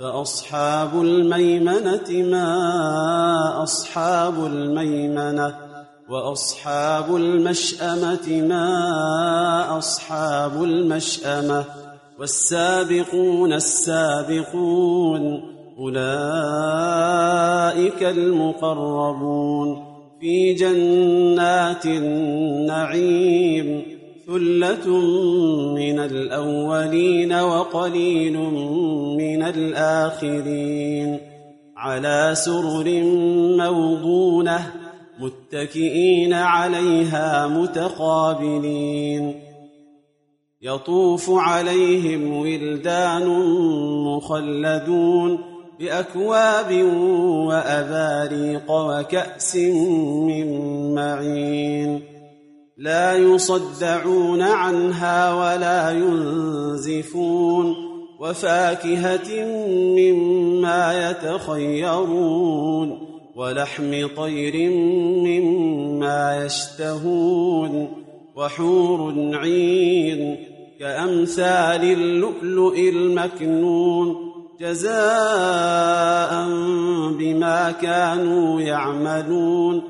فأصحاب الميمنة ما أصحاب الميمنة وأصحاب المشأمة ما أصحاب المشأمة والسابقون السابقون أولئك المقربون في جنات النعيم ثلة من الأولين وقليل من الآخرين على سرر موضونة متكئين عليها متقابلين يطوف عليهم ولدان مخلدون بأكواب وأباريق وكأس من معين لا يصدعون عنها ولا ينزفون وفاكهة مما يتخيرون ولحم طير مما يشتهون وحور عين كأمثال اللؤلؤ المكنون جزاء بما كانوا يعملون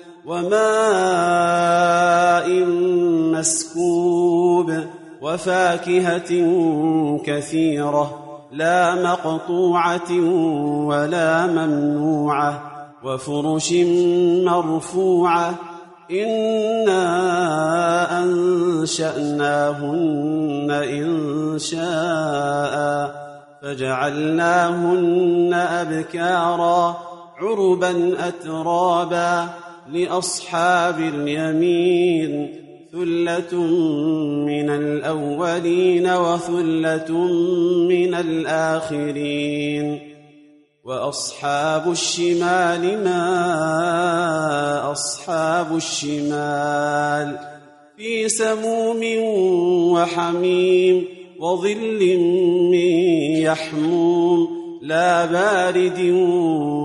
وماء مسكوب وفاكهة كثيرة لا مقطوعة ولا ممنوعة وفرش مرفوعة إنا أنشأناهن إن شاء فجعلناهن أبكارا عربا أترابا لأصحاب اليمين ثلة من الأولين وثلة من الآخرين. وأصحاب الشمال ما أصحاب الشمال. في سموم وحميم وظل من يحموم لا بارد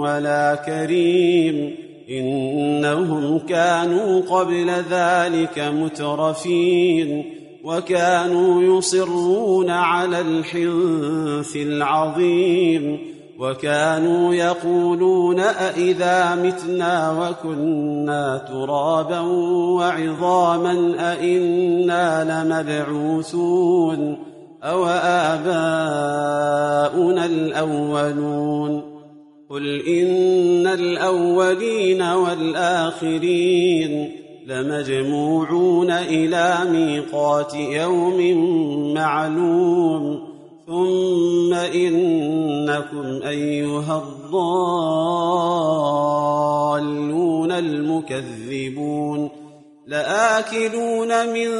ولا كريم. إنهم كانوا قبل ذلك مترفين وكانوا يصرون على الحنث العظيم وكانوا يقولون أإذا متنا وكنا ترابا وعظاما أإنا لمبعوثون أو آباؤنا الأولون قل إن الأولين والآخرين لمجموعون إلى ميقات يوم معلوم ثم إنكم أيها الضالون المكذبون لآكلون من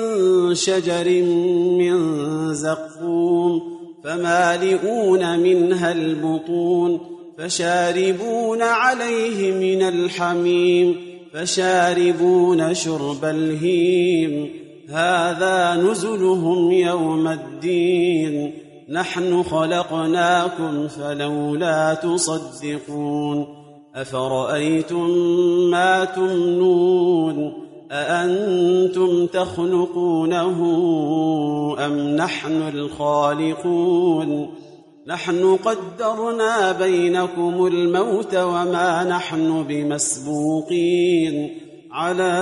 شجر من زقوم فمالئون منها البطون فشاربون عليه من الحميم فشاربون شرب الهيم. هذا نزلهم يوم الدين. نحن خلقناكم فلولا تصدقون. أفرأيتم ما تمنون؟ أأنتم تخلقونه أم نحن الخالقون؟ نحن قدرنا بينكم الموت وما نحن بمسبوقين. على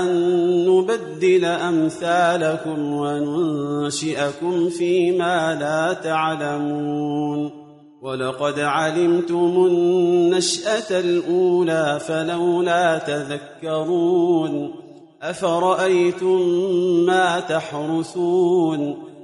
أن نبدل أمثالكم وننشئكم فيما لا تعلمون. ولقد علمتم النشأة الأولى فلولا تذكرون. أفرأيتم ما تحرثون؟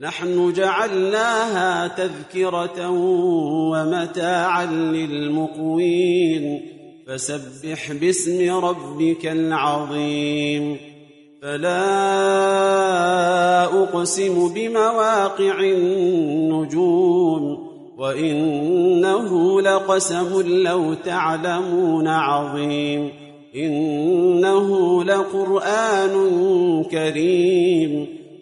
نحن جعلناها تذكرة ومتاعا للمقوين. فسبح باسم ربك العظيم. فلا أقسم بمواقع النجوم. وإنه لقسم لو تعلمون عظيم. إنه لقرآن كريم.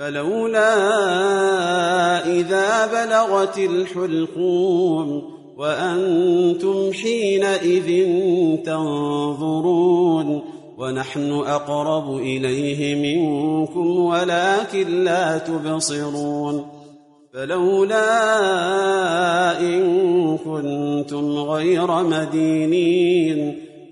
فلولا إذا بلغت الحلقوم وأنتم حينئذ تنظرون ونحن أقرب إليه منكم ولكن لا تبصرون فلولا إن كنتم غير مدينين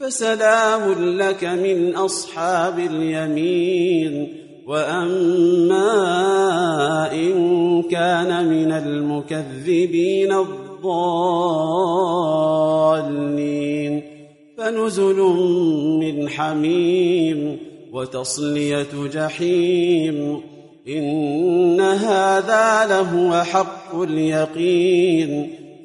فسلام لك من أصحاب اليمين وأما إن كان من المكذبين الضالين فنزل من حميم وتصلية جحيم إن هذا لهو حق اليقين